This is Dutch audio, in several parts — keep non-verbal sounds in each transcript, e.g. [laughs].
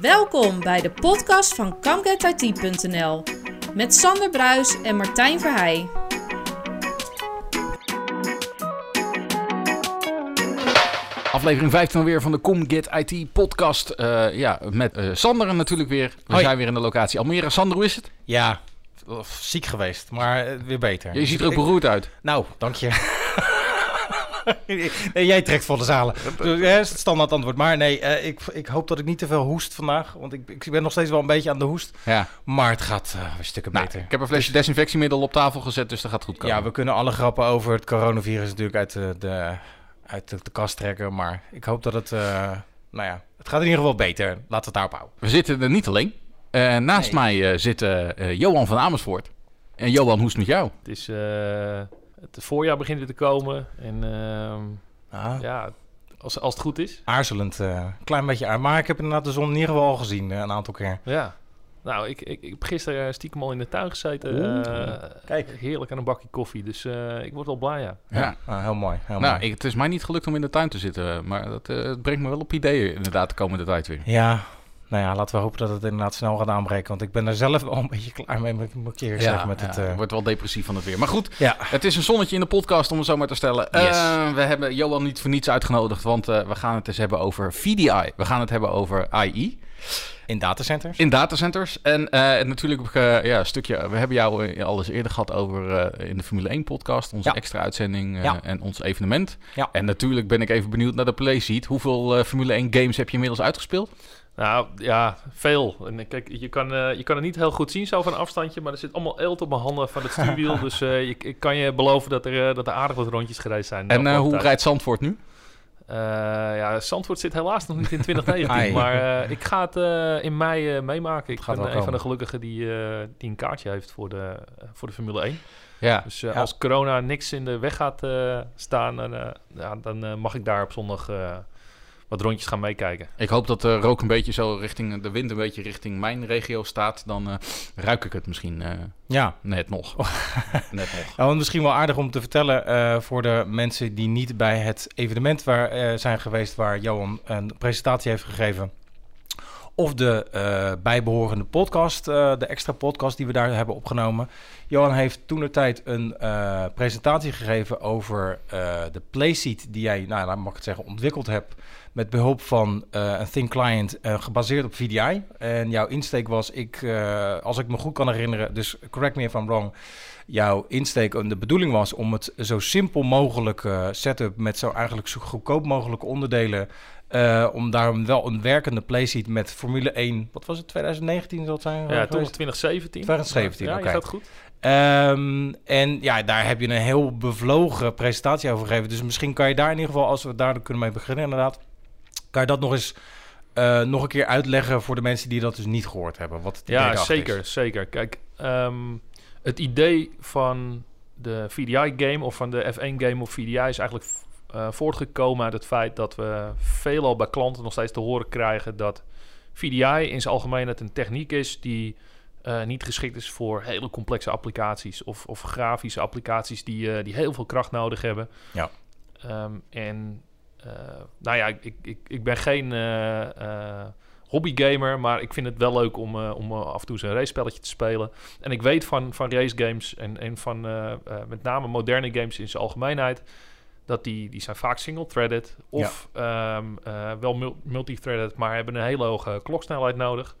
Welkom bij de podcast van ComeGetIT.nl met Sander Bruis en Martijn Verheij. Aflevering 15 alweer van de Com Get IT podcast. Eh, ja, met eh, Sander natuurlijk weer. We Hoi. zijn weer in de locatie Almere. Sander, hoe is het? Ja, of ziek geweest, maar eh, weer beter. Je ziet er ook beroerd uit. Nou, dank je. [laughs] [laughs] nee, jij trekt voor de zalen. Dus, ja, is het standaard antwoord. Maar nee, eh, ik, ik hoop dat ik niet te veel hoest vandaag. Want ik, ik ben nog steeds wel een beetje aan de hoest. Ja. Maar het gaat eh, weer stukken Nou, beter. ik heb een flesje desinfectiemiddel op tafel gezet, dus dat gaat goed komen. Ja, we kunnen alle grappen over het coronavirus natuurlijk uit de, de, uit de, de kast trekken. Maar ik hoop dat het, eh, nou ja, het gaat in ieder geval beter. Laten we het daarop houden. We zitten er niet alleen. Eh, naast Nee. mij eh, zit eh, eh, Johan van Amersfoort. En Johan, hoe is het met jou? Het is eh, het voorjaar begint weer te komen. En ehm, Ah. ja, als, als het goed is. Aarzelend, eh klein beetje aan. Maar ik heb inderdaad de zon in ieder geval al gezien eh, een aantal keer. Ja. Nou, ik, ik, ik heb gisteren stiekem al in de tuin gezeten. eh, Kijk. Heerlijk aan een bakje koffie. Dus eh, ik word wel blij, ja. Ja. Ah, heel mooi. Heel Nou, mooi. ik, het is mij niet gelukt om in de tuin te zitten, maar dat eh, het brengt me wel op ideeën inderdaad de komende tijd weer. Ja, nou ja, laten we hopen dat het inderdaad snel gaat aanbreken. Want ik ben er zelf wel een beetje klaar mee, moet ik eerlijk zeggen. Met het, eh, wordt wel depressief van het weer. Maar goed, ja. Het is een zonnetje in de podcast, om het zo maar te stellen. Yes. Eh, we hebben Johan niet voor niets uitgenodigd, want eh, we gaan het eens hebben over VDI. We gaan het hebben over AI in datacenters. in datacenters. En natuurlijk ja, een stukje... We hebben jou al eens eerder gehad over in de Formule 1 podcast. Onze extra uitzending en ons evenement. En natuurlijk ben ik even benieuwd naar de playseat. Hoeveel Formule 1 games heb je inmiddels uitgespeeld? Nou, ja, veel. En kijk, je kan, eh, je kan het niet heel goed zien zo van een afstandje. Maar er zit allemaal eelt op mijn handen van het stuurwiel. [laughs] dus eh, ik, ik kan je beloven dat er, eh, dat er aardig wat rondjes gereisd zijn. En hoe tijd. rijdt Zandvoort nu? Eh, ja, Zandvoort zit helaas nog niet in 2019. [laughs] Ai. maar eh, ik ga het eh, in mei eh, meemaken. Ik gaat ben een van de gelukkigen die, eh, die een kaartje heeft voor de, voor de Formule 1. Ja. Dus eh, Ja. als corona niks in de weg gaat eh, staan, dan, eh, ja, dan eh, mag ik daar op zondag eh, wat rondjes gaan meekijken. Ik hoop dat de rook een beetje zo richting... De wind een beetje richting mijn regio staat. Dan eh, ruik ik het misschien eh, Ja. net nog. [laughs] net nog. Nou, en misschien wel aardig om te vertellen eh, voor de mensen die niet bij het evenement waar, eh, zijn geweest waar Johan een presentatie heeft gegeven. Of de eh, bijbehorende podcast, eh, de extra podcast die we daar hebben opgenomen. Johan heeft toen de tijd een eh, presentatie gegeven over de playseat die jij, nou mag ik het zeggen, ontwikkeld hebt. Met behulp van een Thin Client gebaseerd op VDI. En jouw insteek was, ik, als ik me goed kan herinneren, dus correct me if I'm wrong jouw insteek en de bedoeling was om het zo simpel mogelijk setup met zo eigenlijk zo goedkoop mogelijke onderdelen. Eh, om daar wel een werkende playseat met Formule 1, wat was het, 2019 zal het zijn? Ja, toen was 2017. 2017, ja, oké. je gaat goed. Ehm, en ja, daar heb je een heel bevlogen presentatie over gegeven. Dus misschien kan je daar in ieder geval, als we daar kunnen mee beginnen inderdaad, kan je dat nog eens eh, nog een keer uitleggen voor de mensen die dat dus niet gehoord hebben. Wat Ja, zeker, is. zeker. Kijk, ehm, het idee van de VDI-game of van de F1-game op VDI is eigenlijk eh, voortgekomen uit het feit dat we veelal bij klanten nog steeds te horen krijgen dat VDI in zijn algemeenheid een techniek is die eh, niet geschikt is voor hele complexe applicaties of, of grafische applicaties die, eh, die heel veel kracht nodig hebben. Ja. Ehm, en nou ja, ik, ik, ik ben geen hobbygamer, maar ik vind het wel leuk om, om af en toe eens een race-spelletje te spelen. En ik weet van, van racegames en, en van met name moderne games in zijn algemeenheid, dat die, die zijn vaak single-threaded of ehm, eh, wel mul- multi-threaded, maar hebben een hele hoge kloksnelheid nodig.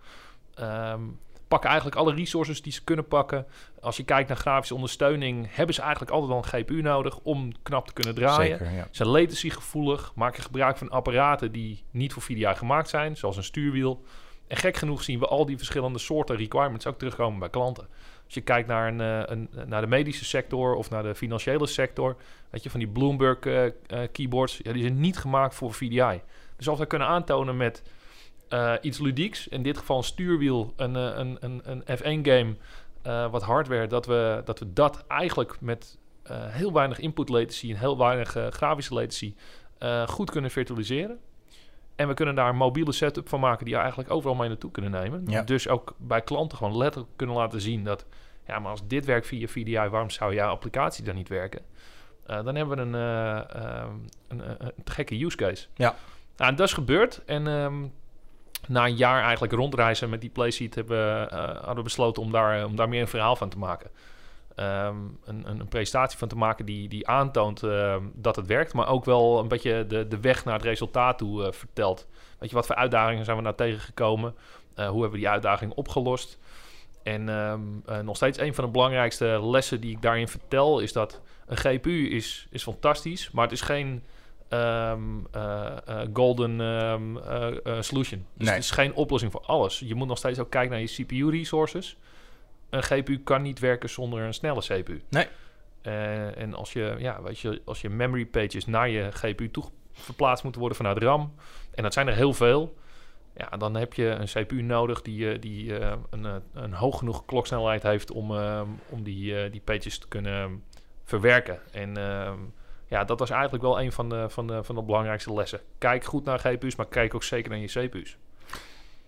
Ehm, pakken eigenlijk alle resources die ze kunnen pakken. Als je kijkt naar grafische ondersteuning, hebben ze eigenlijk altijd wel een GPU nodig om knap te kunnen draaien. Zeker, ja. Zijn latency gevoelig, maken gebruik van apparaten die niet voor VDI gemaakt zijn, zoals een stuurwiel. En gek genoeg zien we al die verschillende soorten requirements ook terugkomen bij klanten. Als je kijkt naar, een, eh, een, naar de medische sector of naar de financiële sector, weet je, van die Bloomberg eh, eh, keyboards, ja, die zijn niet gemaakt voor VDI. Dus als we kunnen aantonen met eh, iets ludieks, in dit geval een stuurwiel, een, eh, een, een, een F1-game, eh, wat hardware, dat we, dat we dat eigenlijk met eh, heel weinig input latency en heel weinig eh, grafische latency eh, goed kunnen virtualiseren. En we kunnen daar een mobiele setup van maken die je eigenlijk overal mee naartoe kunnen nemen. Ja. Dus ook bij klanten gewoon letterlijk kunnen laten zien dat, ja, maar als dit werkt via VDI, waarom zou jouw applicatie dan niet werken? Eh, dan hebben we een, eh, ehm, een, een, een gekke use case. Ja. Nou, en dat is gebeurd. En ehm, na een jaar eigenlijk rondreizen met die playseat hebben, we, eh, hadden we besloten om daar, om daar meer een verhaal van te maken. Ehm, een, een, presentatie van te maken die, die aantoont ehm, dat het werkt, maar ook wel een beetje de, de weg naar het resultaat toe eh, vertelt. Weet je, wat voor uitdagingen zijn we nou tegengekomen? Eh, hoe hebben we die uitdaging opgelost? En ehm, eh, nog steeds een van de belangrijkste lessen die ik daarin vertel is dat een GPU is, is fantastisch, maar het is geen um, golden um, solution. Dus Nee. het is geen oplossing voor alles. Je moet nog steeds ook kijken naar je CPU-resources. Een GPU kan niet werken zonder een snelle CPU. Nee. Eh, en als je, ja, weet je, als je memory pages naar je GPU toe verplaatst moeten worden vanuit RAM, en dat zijn er heel veel, ja, dan heb je een CPU nodig die, eh, die eh, een, een hoog genoeg kloksnelheid heeft om, eh, om die, eh, die pages te kunnen verwerken. En ehm, ja, dat was eigenlijk wel een van de, van, de, van de belangrijkste lessen. Kijk goed naar GPU's, maar kijk ook zeker naar je CPU's.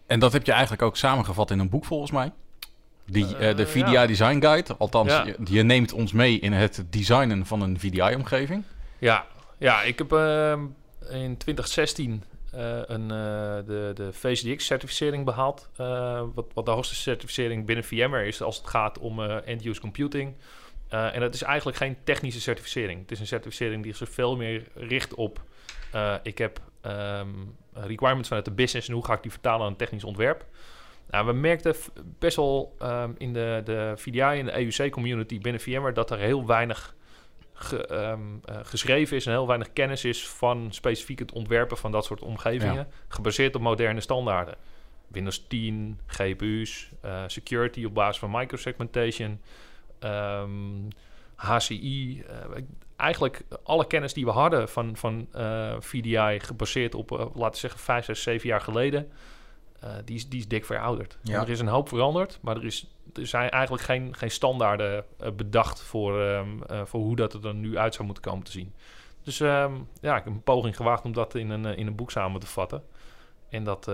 En dat heb je eigenlijk ook samengevat in een boek volgens mij. Die, eh, de Eh, VDI ja. Design Guide. Althans, Ja. je, je neemt ons mee in het designen van een VDI-omgeving. Ja, ja ik heb ehm, in 2016 eh, een, de, de VCDX-certificering behaald. eh, wat, wat de hoogste certificering binnen VMware is als het gaat om end-use computing. En dat is eigenlijk geen technische certificering. Het is een certificering die zich veel meer richt op... ik heb ehm, requirements vanuit de business en hoe ga ik die vertalen naar een technisch ontwerp. Nou, we merkten best wel ehm, in de, de VDI en de EUC-community binnen VMware... dat er heel weinig ge- ehm, eh, geschreven is en heel weinig kennis is van specifiek het ontwerpen van dat soort omgevingen, gebaseerd op moderne standaarden. Windows 10, GPU's, eh, security op basis van microsegmentation, ehm, HCI. eh, eigenlijk alle kennis die we hadden van, van VDI, gebaseerd op, laten we zeggen, 5, 6, 7 jaar geleden, eh, die, is, die is dik verouderd. Ja. Er is een hoop veranderd, maar er, is, er zijn eigenlijk geen, geen standaarden eh, bedacht voor, ehm, eh, voor hoe dat er dan nu uit zou moeten komen te zien. Dus ehm, ja, ik heb een poging gewaagd om dat in een, in een boek samen te vatten. En dat,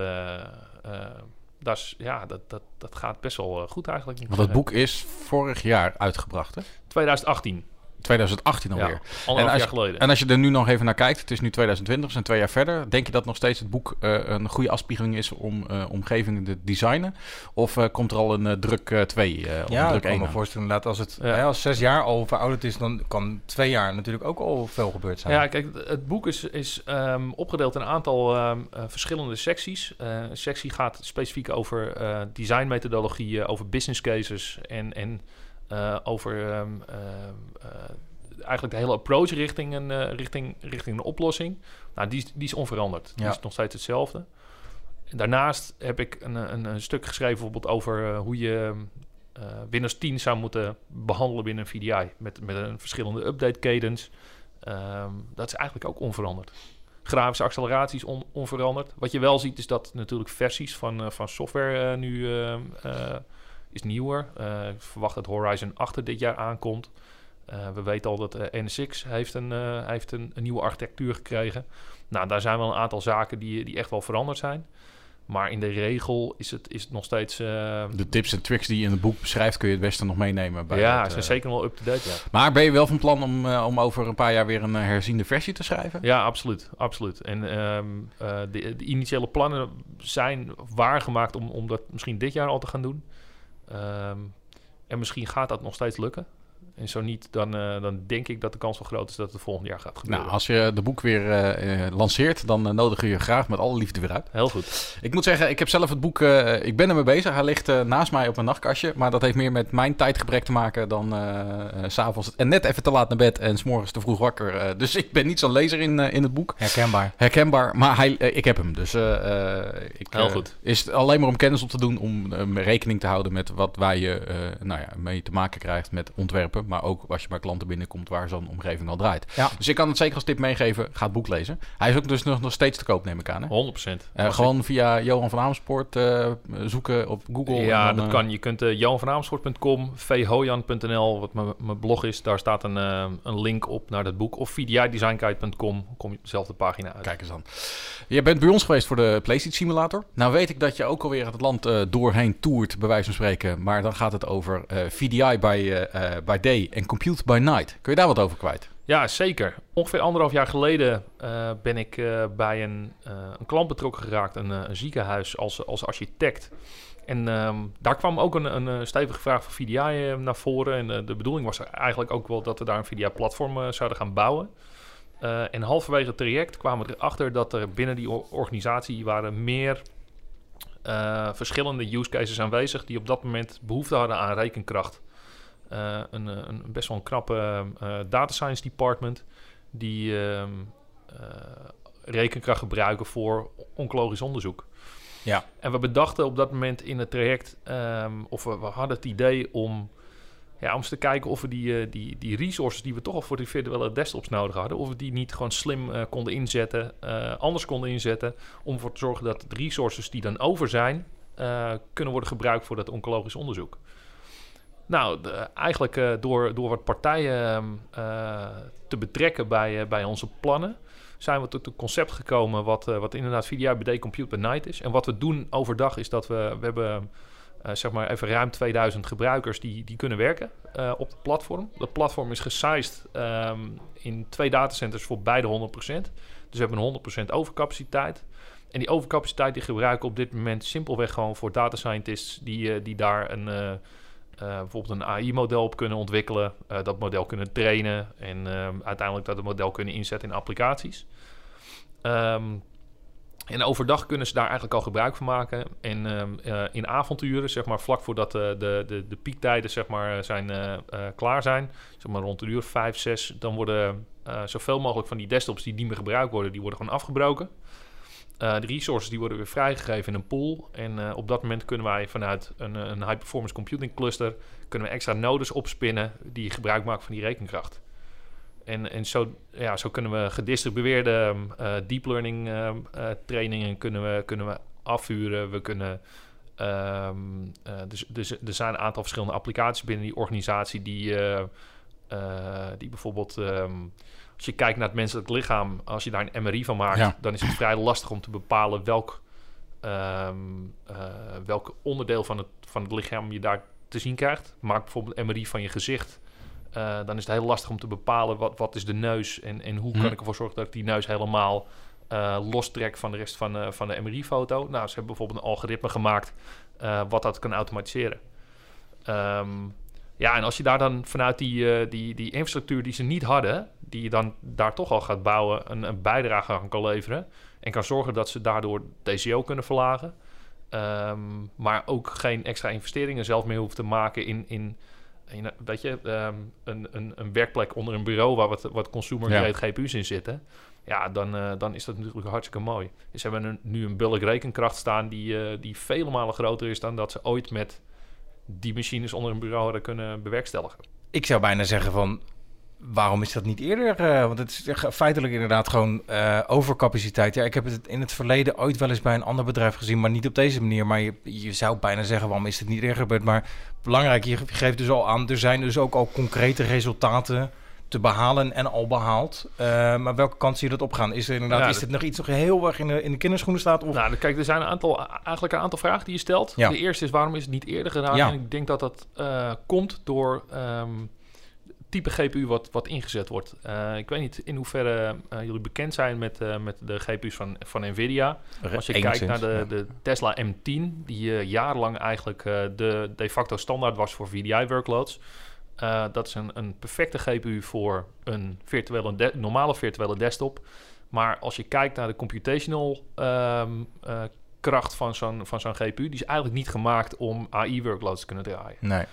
dat, is, ja, dat, dat, dat gaat best wel goed eigenlijk. Want het zeggen. boek is vorig jaar uitgebracht, hè? 2018, 2018 alweer. ja, anderhalf als jaar geleden. En als je er nu nog even naar kijkt, het is nu 2020, we zijn twee jaar verder. Denk je dat nog steeds het boek eh, een goede afspiegeling is om eh, omgevingen te designen? Of eh, komt er al een eh, druk 2 of Ja, druk kan 1 me aan? voorstellen inderdaad, als het Ja. hè, als zes jaar al verouderd is, dan kan twee jaar natuurlijk ook al veel gebeurd zijn. Ja, kijk, het- boek is, is ehm, opgedeeld in een aantal ehm, eh, verschillende secties. Eh, een sectie gaat specifiek over eh, designmethodologieën, over business cases en, en eh, over ehm, ehm, eh, eigenlijk de hele approach richting een, eh, richting, richting een oplossing. Nou, die, is- die is onveranderd. Die Ja. is nog steeds hetzelfde. En daarnaast heb ik een, een, een stuk geschreven bijvoorbeeld over hoe je Windows 10 zou moeten behandelen binnen een VDI. Met, met een verschillende update cadence. Ehm, dat is eigenlijk ook onveranderd. Grafische acceleratie is on- onveranderd. Wat je wel ziet is dat natuurlijk versies van, van software nu is nieuwer. Eh, ik verwacht dat Horizon 8 er dit jaar aankomt. Eh, we weten al dat eh, NSX heeft, een, heeft een, een nieuwe architectuur gekregen. Nou, daar zijn wel een aantal zaken die, die echt wel veranderd zijn. Maar in de regel is het, is het nog steeds... De tips en tricks die je in het boek beschrijft, kun je het beste nog meenemen. Bij ja, het, zijn zeker wel up-to-date, ja. Maar ben je wel van plan om, om over een paar jaar weer een herziende versie te schrijven? Ja, absoluut. absoluut. En ehm, eh, de, de initiële plannen zijn waargemaakt om, om dat misschien dit jaar al te gaan doen. Ehm, en misschien gaat dat nog steeds lukken. En zo niet, dan, eh, dan denk ik dat de kans wel groot is dat het volgend jaar gaat gebeuren. Nou, als je de boek weer eh, eh, lanceert, dan eh, nodigen we je graag met alle liefde weer uit. Heel goed. Ik moet zeggen, ik heb zelf het boek, eh, ik ben ermee bezig. Hij ligt eh, naast mij op een nachtkastje. Maar dat heeft meer met mijn tijdgebrek te maken dan s s'avonds. En net even te laat naar bed en s'morgens te vroeg wakker. Eh, dus ik ben niet zo'n lezer in, in het boek. Herkenbaar. Herkenbaar, maar hij, ik heb hem. Dus eh, eh, ik, Heel goed. is het alleen maar om kennis op te doen, om rekening te houden met wat waar je eh, nou ja, mee te maken krijgt met ontwerpen. Maar ook als je bij klanten binnenkomt waar zo'n omgeving al draait. Ja. Dus ik kan het zeker als tip meegeven. Ga het boek lezen. Hij is ook dus nog, nog steeds te koop, neem ik aan. Hè? 100%. Eh, gewoon via Johan van Amerspoort eh, zoeken op Google. ja, dan, dat eh, kan. Je kunt uh, vhojan.nl, wat mijn mijn blog is. Daar staat een, eh, een link op naar dat boek. Of vdidesignkite.com, kom je op dezelfde pagina uit. Kijk eens dan. Je bent bij ons geweest voor de PlayStation Simulator. Nou weet ik dat je ook alweer het land eh, doorheen toert, bij wijze van spreken. Maar dan gaat het over eh, VDI eh, eh, by en Compute by night. Kun je daar wat over kwijt? Ja, zeker. Ongeveer anderhalf jaar geleden uh, ben ik uh, bij een, uh, een klant betrokken geraakt, een, ziekenhuis als, als architect. En um, daar kwam ook een, een stevige vraag van VDI naar voren. En de bedoeling was eigenlijk ook wel dat we daar een VDI-platform zouden gaan bouwen. en halverwege het traject kwamen we erachter dat er binnen die organisatie waren meer verschillende use cases aanwezig die op dat moment behoefte hadden aan rekenkracht. Uh, een, een, best wel een knappe uh, data science department die uh, rekenkracht gebruiken voor oncologisch onderzoek. Ja. En we bedachten op dat moment in het traject, um, of we, we, hadden het idee om, ja, om eens te kijken of we die, die, die resources die we toch al voor die virtuele desktops nodig hadden, of we die niet gewoon slim konden inzetten, anders konden inzetten, om ervoor te zorgen dat de resources die dan over zijn, kunnen worden gebruikt voor dat oncologisch onderzoek. Nou, eigenlijk uh, door, door wat partijen uh, te betrekken bij, uh, bij onze plannen, zijn we tot het concept gekomen wat, wat inderdaad VDI BD Compute by Night is. En wat we doen overdag is dat we, we hebben zeg maar even ruim 2000 gebruikers die, die kunnen werken op het platform. Dat platform is gesized um, in twee datacenters voor beide 100%. Dus we hebben een 100% overcapaciteit. En die overcapaciteit die gebruiken we op dit moment simpelweg gewoon voor data scientists die, die daar een bijvoorbeeld een AI-model op kunnen ontwikkelen, uh, dat model kunnen trainen en uh, uiteindelijk dat model kunnen inzetten in applicaties. Um, en overdag kunnen ze daar eigenlijk al gebruik van maken. En um, in avonturen, zeg maar vlak voordat de, de, de, de piektijden zeg maar, zijn, klaar zijn, zeg maar rond de uur 5, 6, dan worden zoveel mogelijk van die desktops die niet meer gebruikt worden, die worden gewoon afgebroken. Uh, de resources die worden weer vrijgegeven in een pool. En uh, op dat moment kunnen wij vanuit een, een high performance computing cluster kunnen we extra nodes opspinnen die gebruik maken van die rekenkracht. En, en zo, ja, zo kunnen we gedistribueerde uh, deep learning trainingen kunnen we, kunnen we afvuren. We kunnen, um, dus, dus er zijn een aantal verschillende applicaties binnen die organisatie die, die bijvoorbeeld. Als je kijkt naar het menselijk lichaam, als je daar een MRI van maakt, dan is het vrij lastig om te bepalen welk, um, uh, welk onderdeel van het, van het lichaam je daar te zien krijgt. Maak bijvoorbeeld een MRI van je gezicht. Uh, dan is het heel lastig om te bepalen wat, wat is de neus en, en hoe hm. kan ik ervoor zorgen dat ik die neus helemaal uh, lostrek van de rest van, uh, van de MRI-foto. Nou, ze hebben bijvoorbeeld een algoritme gemaakt wat dat kan automatiseren. Um, ja, en als je daar dan vanuit die, die, die infrastructuur die ze niet hadden, die je dan daar toch al gaat bouwen, een, een bijdrage aan kan leveren. En kan zorgen dat ze daardoor TCO kunnen verlagen. Um, maar ook geen extra investeringen zelf meer hoeft te maken in, in, in weet je, um, een, een, een werkplek onder een bureau waar wat, wat consumer-grade GPU's in zitten. Ja, dan, uh, dan is dat natuurlijk hartstikke mooi. Dus ze hebben een, nu een bulk rekenkracht staan die, uh, die vele malen groter is dan dat ze ooit met die machines onder een bureau hadden kunnen bewerkstelligen. Ik zou bijna zeggen van waarom is dat niet eerder? Uh, want het is feitelijk inderdaad gewoon uh, overcapaciteit. Ja, ik heb het in het verleden ooit wel eens bij een ander bedrijf gezien, maar niet op deze manier. Maar je, je zou bijna zeggen, waarom is het niet eerder gebeurd? Maar belangrijk, je geeft dus al aan, er zijn dus ook al concrete resultaten te behalen en al behaald. Uh, maar welke kant zie je dat opgaan? Is er inderdaad, is dit nog iets nog heel erg in de, in de kinderschoenen staat? Of? Nou, kijk, er zijn een aantal, eigenlijk een aantal vragen die je stelt. Ja. De eerste is, waarom is het niet eerder gedaan? Ja. En ik denk dat dat komt door... Um, type GPU wat, wat ingezet wordt. Uh, ik weet niet in hoeverre jullie bekend zijn met, met de GPU's van, van Nvidia. Als je kijkt naar de, de Tesla M10, die jarenlang eigenlijk de de facto standaard was voor VDI-workloads. dat is een, een perfecte GPU voor een virtuele normale virtuele desktop. Maar als je kijkt naar de computational um, kracht van zo'n, van zo'n GPU, die is eigenlijk niet gemaakt om AI-workloads te kunnen draaien. Nee.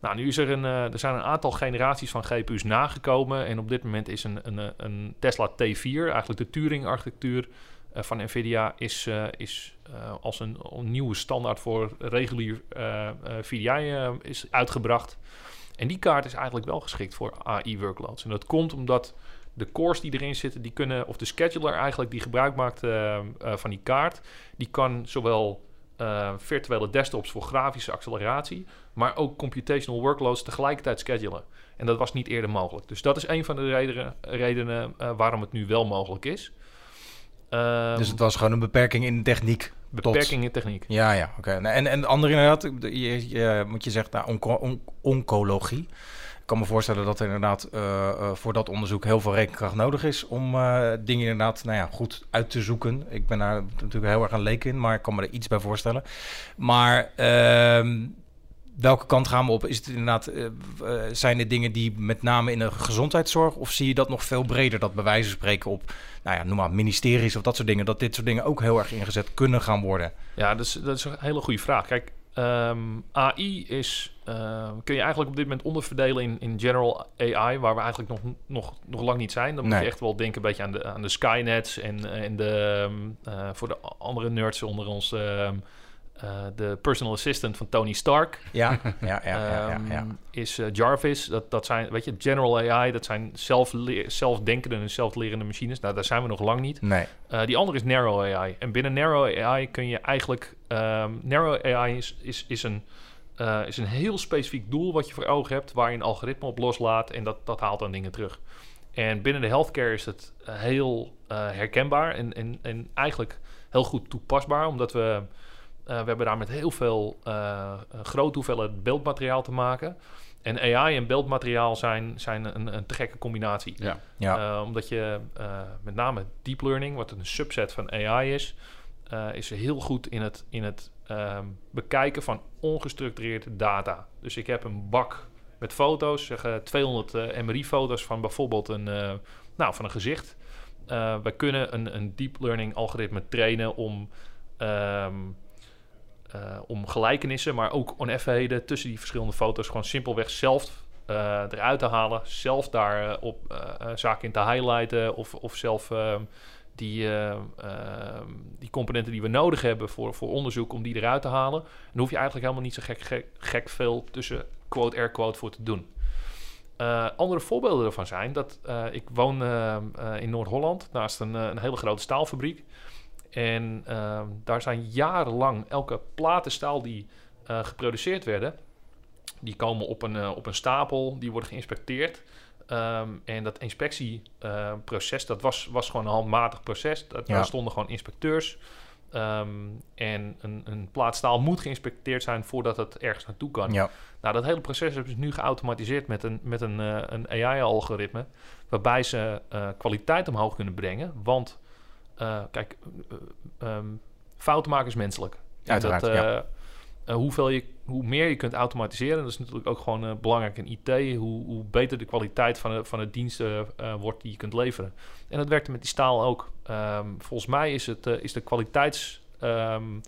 Nou, nu is er een, uh, er zijn een aantal generaties van GPU's nagekomen. En op dit moment is een, een, een Tesla T4, eigenlijk de Turing-architectuur uh, van NVIDIA, is, uh, is als een, een, nieuwe standaard voor regulier VDI is uitgebracht. En die kaart is eigenlijk wel geschikt voor AI-workloads. En dat komt omdat de cores die erin zitten, die kunnen, of de scheduler eigenlijk die gebruik maakt van die kaart, die kan zowel uh, virtuele desktops voor grafische acceleratie, maar ook computational workloads tegelijkertijd schedulen. En dat was niet eerder mogelijk. Dus dat is een van de redenen, redenen uh, waarom het nu wel mogelijk is. Um, dus het was gewoon een beperking in de techniek. Beperking in techniek. Ja, ja, oké. Okay. En, en de andere inderdaad, je, je, moet je zeggen, nou, onco on oncologie. Ik kan me voorstellen dat er inderdaad eh, eh, voor dat onderzoek heel veel rekenkracht nodig is om eh, dingen inderdaad nou ja, goed uit te zoeken. Ik ben daar natuurlijk heel erg een leek in, maar ik kan me er iets bij voorstellen. Maar ehm, welke kant gaan we op? Is het inderdaad, eh, eh, zijn dit dingen die met name in de gezondheidszorg, of zie je dat nog veel breder, dat bij wijze van spreken op, nou ja, noem maar ministeries of dat soort dingen, dat dit soort dingen ook heel erg ingezet kunnen gaan worden? Ja, dat is, dat is een hele goede vraag. Kijk, ehm, AI is, ehm, kun je eigenlijk op dit moment onderverdelen in, in general AI, waar we eigenlijk nog, nog, nog lang niet zijn. Dan moet Nee. je echt wel denken een beetje aan de, aan de Skynets en, en de, ehm, eh, voor de andere nerds onder ons, eh, de personal assistant van Tony Stark. Ja, ja, ja, ja, ja. ja. Ehm, is eh, Jarvis. Dat, dat zijn, weet je, general AI, dat zijn zelfdenkende en zelflerende machines. Nou, daar zijn we nog lang niet. Nee, Eh, die andere is narrow AI. En binnen narrow AI kun je eigenlijk... ehm, narrow AI is, is, is, een, is een heel specifiek doel wat je voor ogen hebt... waar je een algoritme op loslaat en dat, dat haalt dan dingen terug. En binnen de healthcare is het heel herkenbaar en, en, en eigenlijk heel goed toepasbaar... omdat we... eh, we hebben daar met heel veel eh een grote hoeveelheid beeldmateriaal te maken. En AI en beeldmateriaal zijn, zijn een, een te gekke combinatie. Ja. ja. Uh, omdat je uh, met name deep learning, wat een subset van AI is, uh, is heel goed in het, in het um, bekijken van ongestructureerde data. Dus ik heb een bak met foto's, zeg uh, 200 MRI-foto's van bijvoorbeeld een, uh, nou, van een gezicht. Uh, we kunnen een, een deep learning algoritme trainen om, um, uh, om gelijkenissen, maar ook oneffenheden tussen die verschillende foto's gewoon simpelweg zelf uh, eruit te halen, zelf daar uh, op zaken in te highlighten of, of zelf die, die componenten die we nodig hebben voor, voor onderzoek om die eruit te halen. En daar hoef je eigenlijk helemaal niet zo gek, gek, veel tussen quote air quote voor te doen. Andere voorbeelden ervan zijn dat ik woon uh, in Noord-Holland naast een, een, hele grote staalfabriek. En ehm, daar zijn jarenlang elke platenstaal die eh, geproduceerd werden, die komen op een, op een stapel, die worden geïnspecteerd. Um, en dat inspectieproces, dat was, was gewoon een handmatig proces. Dat, ja. Daar stonden gewoon inspecteurs. Um, en een, een plaatstaal moet geïnspecteerd zijn voordat het ergens naartoe kan. Ja. Nou, dat hele proces hebben ze nu geautomatiseerd met een, met een, uh, een AI-algoritme, waarbij ze uh, kwaliteit omhoog kunnen brengen. Want, uh, kijk, um, fouten maken is menselijk. Uiteraard, dat, ja. Uh, hoeveel je, hoe meer je kunt automatiseren, dat is natuurlijk ook gewoon uh, belangrijk in IT, hoe, hoe, beter de kwaliteit van de, van de diensten uh, wordt die je kunt leveren. En dat werkte met die staal ook. Um, volgens mij is, het, is de kwaliteits... Um,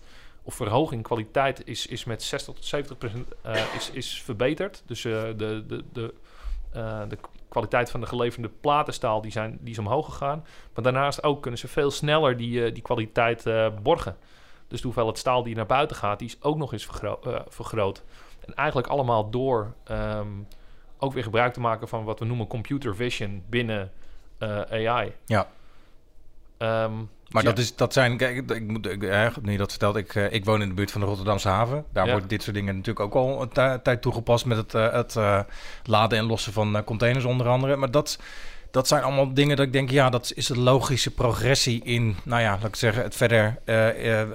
of verhoging kwaliteit is, is met 60 tot 70 procent is, is verbeterd. Dus de, de, de, de kwaliteit van de geleverde platenstaal die zijn, die is omhoog gegaan. Maar daarnaast ook kunnen ze veel sneller die, die kwaliteit borgen. Dus de hoeveelheid staal die naar buiten gaat, die is ook nog eens uh, vergroot. En eigenlijk allemaal door um, ook weer gebruik te maken van wat we noemen computer vision binnen AI. Ja. Um, maar ja. dat, is, dat zijn, kijk, ik moet, ik, eh, nu dat vertelt, ik, uh, ik woon in de buurt van de Rotterdamse haven. Daar Ja. wordt dit soort dingen natuurlijk ook al een tijd toegepast met het, uh, het uh, laden en lossen van containers onder andere. Maar dat, dat zijn allemaal dingen dat ik denk, ja, dat is een logische progressie in, nou ja, laat ik zeggen, het verder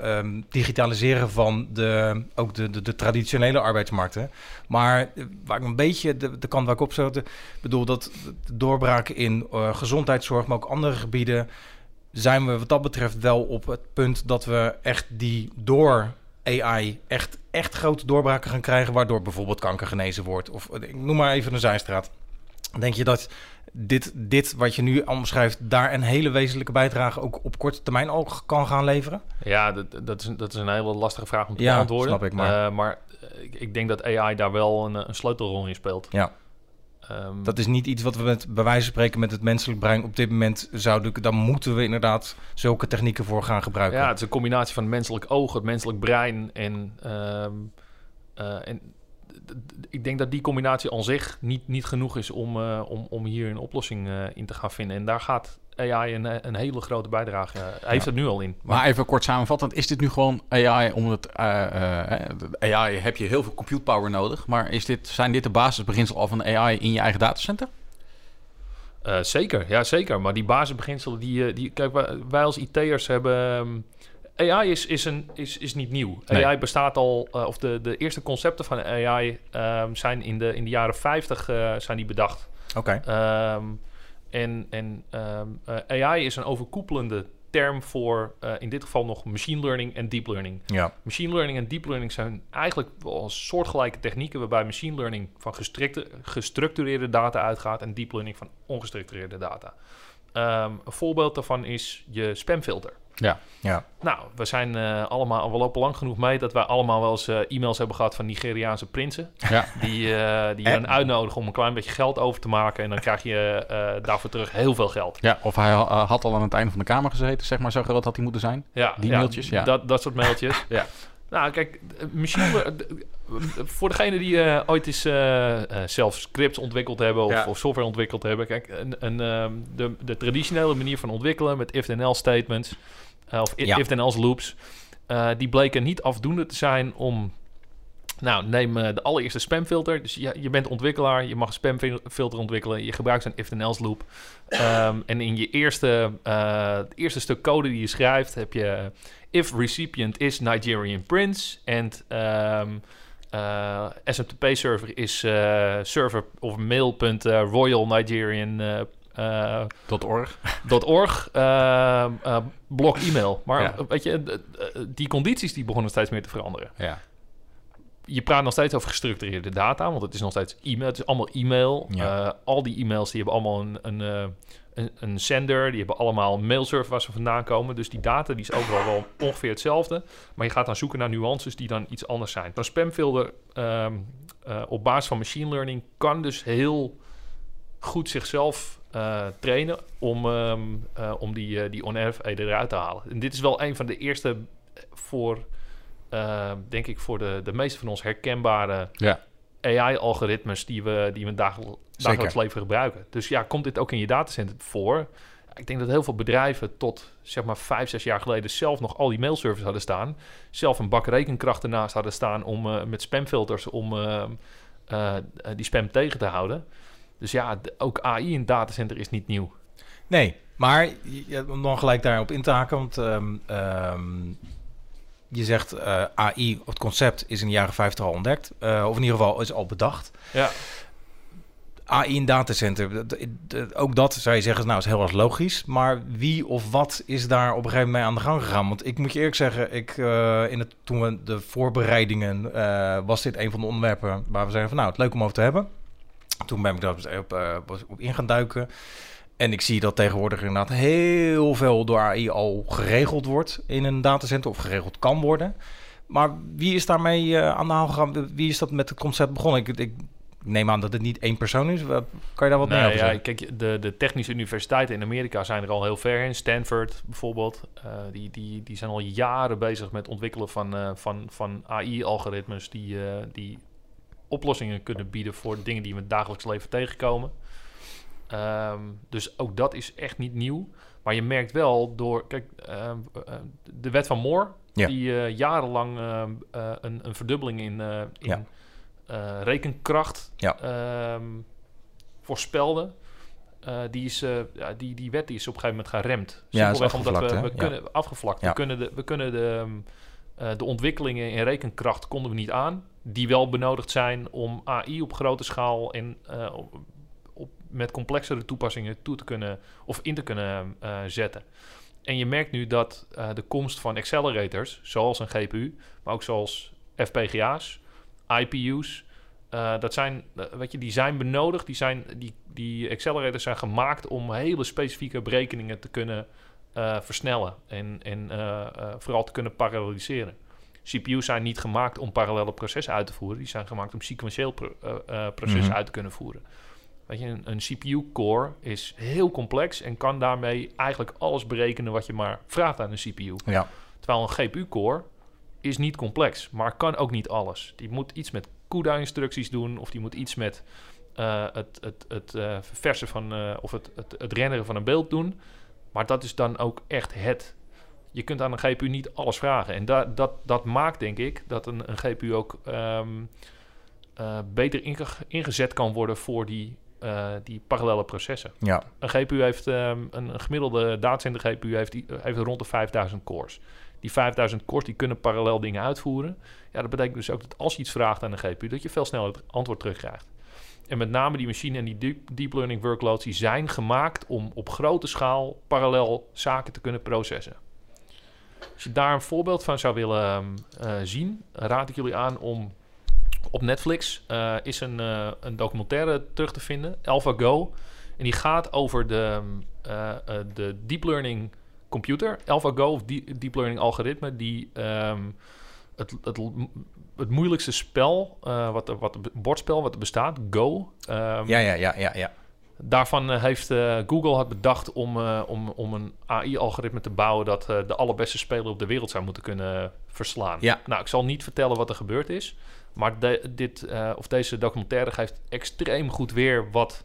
um, digitaliseren van de, ook de, de, de, traditionele arbeidsmarkten. Maar waar ik een beetje de, de kant waar ik op zat, bedoel dat de doorbraak in gezondheidszorg, maar ook andere gebieden, zijn we wat dat betreft wel op het punt dat we echt die door AI echt, echt grote doorbraken gaan krijgen, waardoor bijvoorbeeld kanker genezen wordt. Of ik noem maar even een zijstraat. Denk je dat dit, dit wat je nu omschrijft, daar een hele wezenlijke bijdrage ook op korte termijn al kan gaan leveren? Ja, dat, dat, is, dat is een hele lastige vraag om te Ja, beantwoorden. snap ik, maar- Uh, maar ik, ik denk dat AI daar wel een, een sleutelrol in speelt. Ja. Ehm, Dat is niet iets wat we met, bij wijze van spreken met het menselijk brein op dit moment zouden... Dan moeten we inderdaad zulke technieken voor gaan gebruiken. Ja, het is een combinatie van het menselijk oog, het menselijk brein en... ehm, eh, en ik denk dat die combinatie aan zich niet, niet genoeg is om, eh, om, om hier een oplossing eh, in te gaan vinden. En daar gaat AI een, een hele grote bijdrage. eh, Hij heeft het nu al in. Maar even kort samenvattend, is dit nu gewoon AI omdat eh, eh, AI heb je heel veel compute power nodig, maar is dit, zijn dit de basisbeginselen al van AI in je eigen datacenter? Eh, zeker, ja zeker. Maar die basisbeginselen, die, eh, die kijk, wij, als IT'ers hebben... ehm, AI is, is, een, is, is niet nieuw. Nee. AI bestaat al, eh, of de, de eerste concepten van AI ehm, zijn in de, in de jaren 50 eh, zijn die bedacht. Oké. Ehm, en en ehm, eh, AI is een overkoepelende term voor eh, in dit geval nog machine learning en deep learning. Ja. Machine learning en deep learning zijn eigenlijk wel soortgelijke technieken waarbij machine learning van gestructureerde data uitgaat en deep learning van ongestructureerde data. Ehm, een voorbeeld daarvan is je spamfilter. Ja. Ja. Nou, we zijn eh, allemaal, we lopen lang genoeg mee dat wij allemaal wel eens eh, e-mails hebben gehad van Nigeriaanse prinsen. Ja. Die, eh die je dan uitnodigen om een klein beetje geld over te maken. En dan krijg je eh, daarvoor terug heel veel geld. ja, of hij ha- had al aan het einde van de kamer gezeten, zeg maar. Zo groot had hij moeten zijn. Ja, Die mailtjes, ja. Dat, dat soort mailtjes. Ja. Nou, kijk, eh, voor degene die eh, ooit eens eh, zelf scripts ontwikkeld hebben of, Ja. of software ontwikkeld hebben. Kijk, een, een, ehm, de, de traditionele manier van ontwikkelen met if-then-else statements of Ja. if-then-else loops, die bleken niet afdoende te zijn om... Nou, neem de allereerste spamfilter. Dus je, je bent ontwikkelaar, je mag een spamfilter ontwikkelen. Je gebruikt een if-then-else loop. Ehm, en in je eerste, het eerste stuk code die je schrijft, heb je if recipient is Nigerian prince and um, uh, SMTP server is uh, server of mail.royal Nigerian uh, org. blok e-mail. Maar Ja. weet je, die condities die begonnen steeds meer te veranderen. Ja. Je praat nog steeds over gestructureerde data, want het is nog steeds e-mail. Het is allemaal e-mail. Ja. Al die e-mails die hebben allemaal een, een, een, sender. Die hebben allemaal een mailserver waar ze vandaan komen. Dus die data die is overal wel ongeveer hetzelfde. Maar je gaat dan zoeken naar nuances die dan iets anders zijn. Een spamfilter um, uh, op basis van machine learning kan dus heel goed zichzelf uh, trainen om, um, uh, om die, die onerfheden eruit te halen. En dit is wel een van de eerste voor, denk ik, voor de, de meeste van ons herkenbare Ja. AI-algoritmes die we, die we dagel, dagelijks leven gebruiken. Dus ja, komt dit ook in je datacenter voor? Ik denk dat heel veel bedrijven tot zeg maar vijf, zes jaar geleden zelf nog al die mailservers hadden staan. Zelf een bak rekenkracht ernaast hadden staan om uh, met spamfilters om uh, uh, die spam tegen te houden. Dus ja, ook AI in datacenter is niet nieuw. Nee, maar je, om dan gelijk daarop in te haken, want um, um, je zegt uh, AI, het concept is in de jaren 50 al ontdekt, uh, of in ieder geval is al bedacht. Ja. AI in datacenter, ook dat zou je zeggen, nou is heel erg logisch. Maar wie of wat is daar op een gegeven moment mee aan de gang gegaan? Want ik moet je eerlijk zeggen, ik, uh, in het, toen we de voorbereidingen, was dit een van de onderwerpen waar we zeiden van nou, het leuk om over te hebben. Toen ben ik daar op, uh, op in gaan duiken. En ik zie dat tegenwoordig inderdaad heel veel door AI al geregeld wordt in een datacenter of geregeld kan worden. Maar wie is daarmee uh, aan de haal gegaan? Wie is dat met het concept begonnen? Ik, ik neem aan dat het niet één persoon is. Kan je daar wat nee, meer over ja, zeggen? Kijk, de, de technische universiteiten in Amerika zijn er al heel ver in. Stanford bijvoorbeeld. Uh, die, die, die zijn al jaren bezig met ontwikkelen van, uh, van, van AI-algoritmes die, die oplossingen kunnen bieden voor dingen die we in het dagelijks leven tegenkomen. Um, dus ook dat is echt niet nieuw. Maar je merkt wel door... Kijk, uh, de wet van Moore... Ja. die uh, jarenlang uh, een, een verdubbeling in, in Ja. uh, rekenkracht ja. um, voorspelde. Die, is, die, die wet die is op een gegeven moment geremd. Ja, Simpelweg omdat we, we kunnen afgevlakt. We kunnen de, we kunnen de, de ontwikkelingen in rekenkracht konden we niet aan. Die wel benodigd zijn om AI op grote schaal en met complexere toepassingen toe te kunnen of in te kunnen uh, zetten. En je merkt nu dat uh, de komst van accelerators, zoals een GPU, maar ook zoals FPGA's, IPU's, uh, dat zijn, weet je, die zijn benodigd. Die, zijn, die, die accelerators zijn gemaakt om hele specifieke berekeningen te kunnen versnellen en, en vooral te kunnen paralleliseren. CPU's zijn niet gemaakt om parallele processen uit te voeren. Die zijn gemaakt om sequentieel pro processen mm -hmm. uit te kunnen voeren. Weet je, een, een CPU-core is heel complex en kan daarmee eigenlijk alles berekenen wat je maar vraagt aan een CPU. Ja. Terwijl een GPU-core is niet complex, maar kan ook niet alles. Die moet iets met CUDA-instructies doen of die moet iets met uh, het, het, het uh, verversen van uh, of het, het, het renderen van een beeld doen. Maar dat is dan ook echt het. Je kunt aan een GPU niet alles vragen. En da dat, dat maakt, denk ik, dat een, een GPU ook um, beter inge ingezet kan worden voor die uh, die parallele processen. Ja. Een GPU heeft um, een, een, gemiddelde datacenter GPU heeft, heeft rond de 5000 cores. Die 5000 cores die kunnen parallel dingen uitvoeren. Ja, dat betekent dus ook dat als je iets vraagt aan de GPU, dat je veel sneller het antwoord terugkrijgt. En met name die machine en die deep, deep learning workloads, die zijn gemaakt om op grote schaal parallel zaken te kunnen processen. Als je daar een voorbeeld van zou willen ehm, eh, zien, raad ik jullie aan om op Netflix eh, is een, eh, een documentaire terug te vinden, AlphaGo. En die gaat over de, eh, eh, de deep learning computer, AlphaGo of die- deep learning algoritme, die ehm, het, het, het moeilijkste spel, eh, wat, er- wat er- bordspel wat er bestaat, Go. ehm, Ja, ja, ja, ja, ja. Daarvan eh, heeft eh, Google had bedacht om, eh, om, om een AI-algoritme te bouwen dat eh, de allerbeste speler op de wereld zou moeten kunnen verslaan. Ja. Nou, ik zal niet vertellen wat er gebeurd is, maar dit, eh, of deze documentaire geeft extreem goed weer wat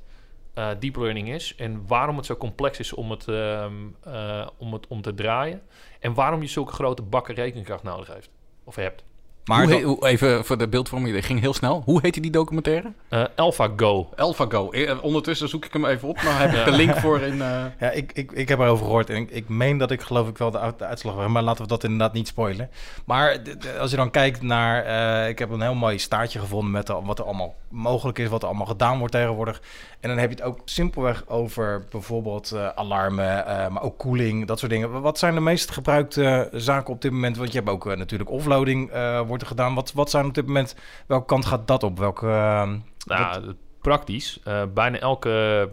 eh, deep learning is en waarom het zo complex is om het, ehm, eh, om het om te draaien en waarom je zulke grote bakken rekenkracht nodig heeft of hebt. Maar hoe even voor de beeldvorming, dat ging heel snel. Hoe heette die documentaire? Eh AlphaGo. AlphaGo. Eh, Ondertussen zoek ik hem even op. Dan heb [laughs] ik de link voor in... eh, Ja, ik, ik, ik heb erover gehoord en ik, ik meen dat ik geloof ik wel de, uit- de uitslag heb, maar laten we dat inderdaad niet spoilen. Maar als je dan kijkt naar, eh, ik heb een heel mooi staartje gevonden met de- wat er allemaal mogelijk is, wat er allemaal gedaan wordt tegenwoordig. En dan heb je het ook simpelweg over bijvoorbeeld eh, alarmen, eh, maar ook koeling, dat soort dingen. Wat zijn de meest gebruikte zaken op dit moment? Want je hebt ook natuurlijk offloading eh, wordt er gedaan. Wat, wat zijn op dit moment, welke kant gaat dat op? Welke, Nou, het- praktisch. Eh, bijna elke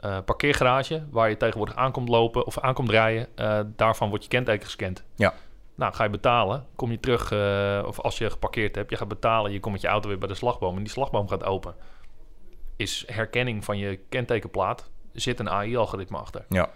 eh, parkeergarage waar je tegenwoordig aankomt lopen of aankomt rijden, eh, daarvan wordt je kenteken gescand. Ja. Nou, ga je betalen, kom je terug, of als je geparkeerd hebt, je gaat betalen, je komt met je auto weer bij de slagboom en die slagboom gaat open. Is herkenning van je kentekenplaat, zit een AI-algoritme achter. ja.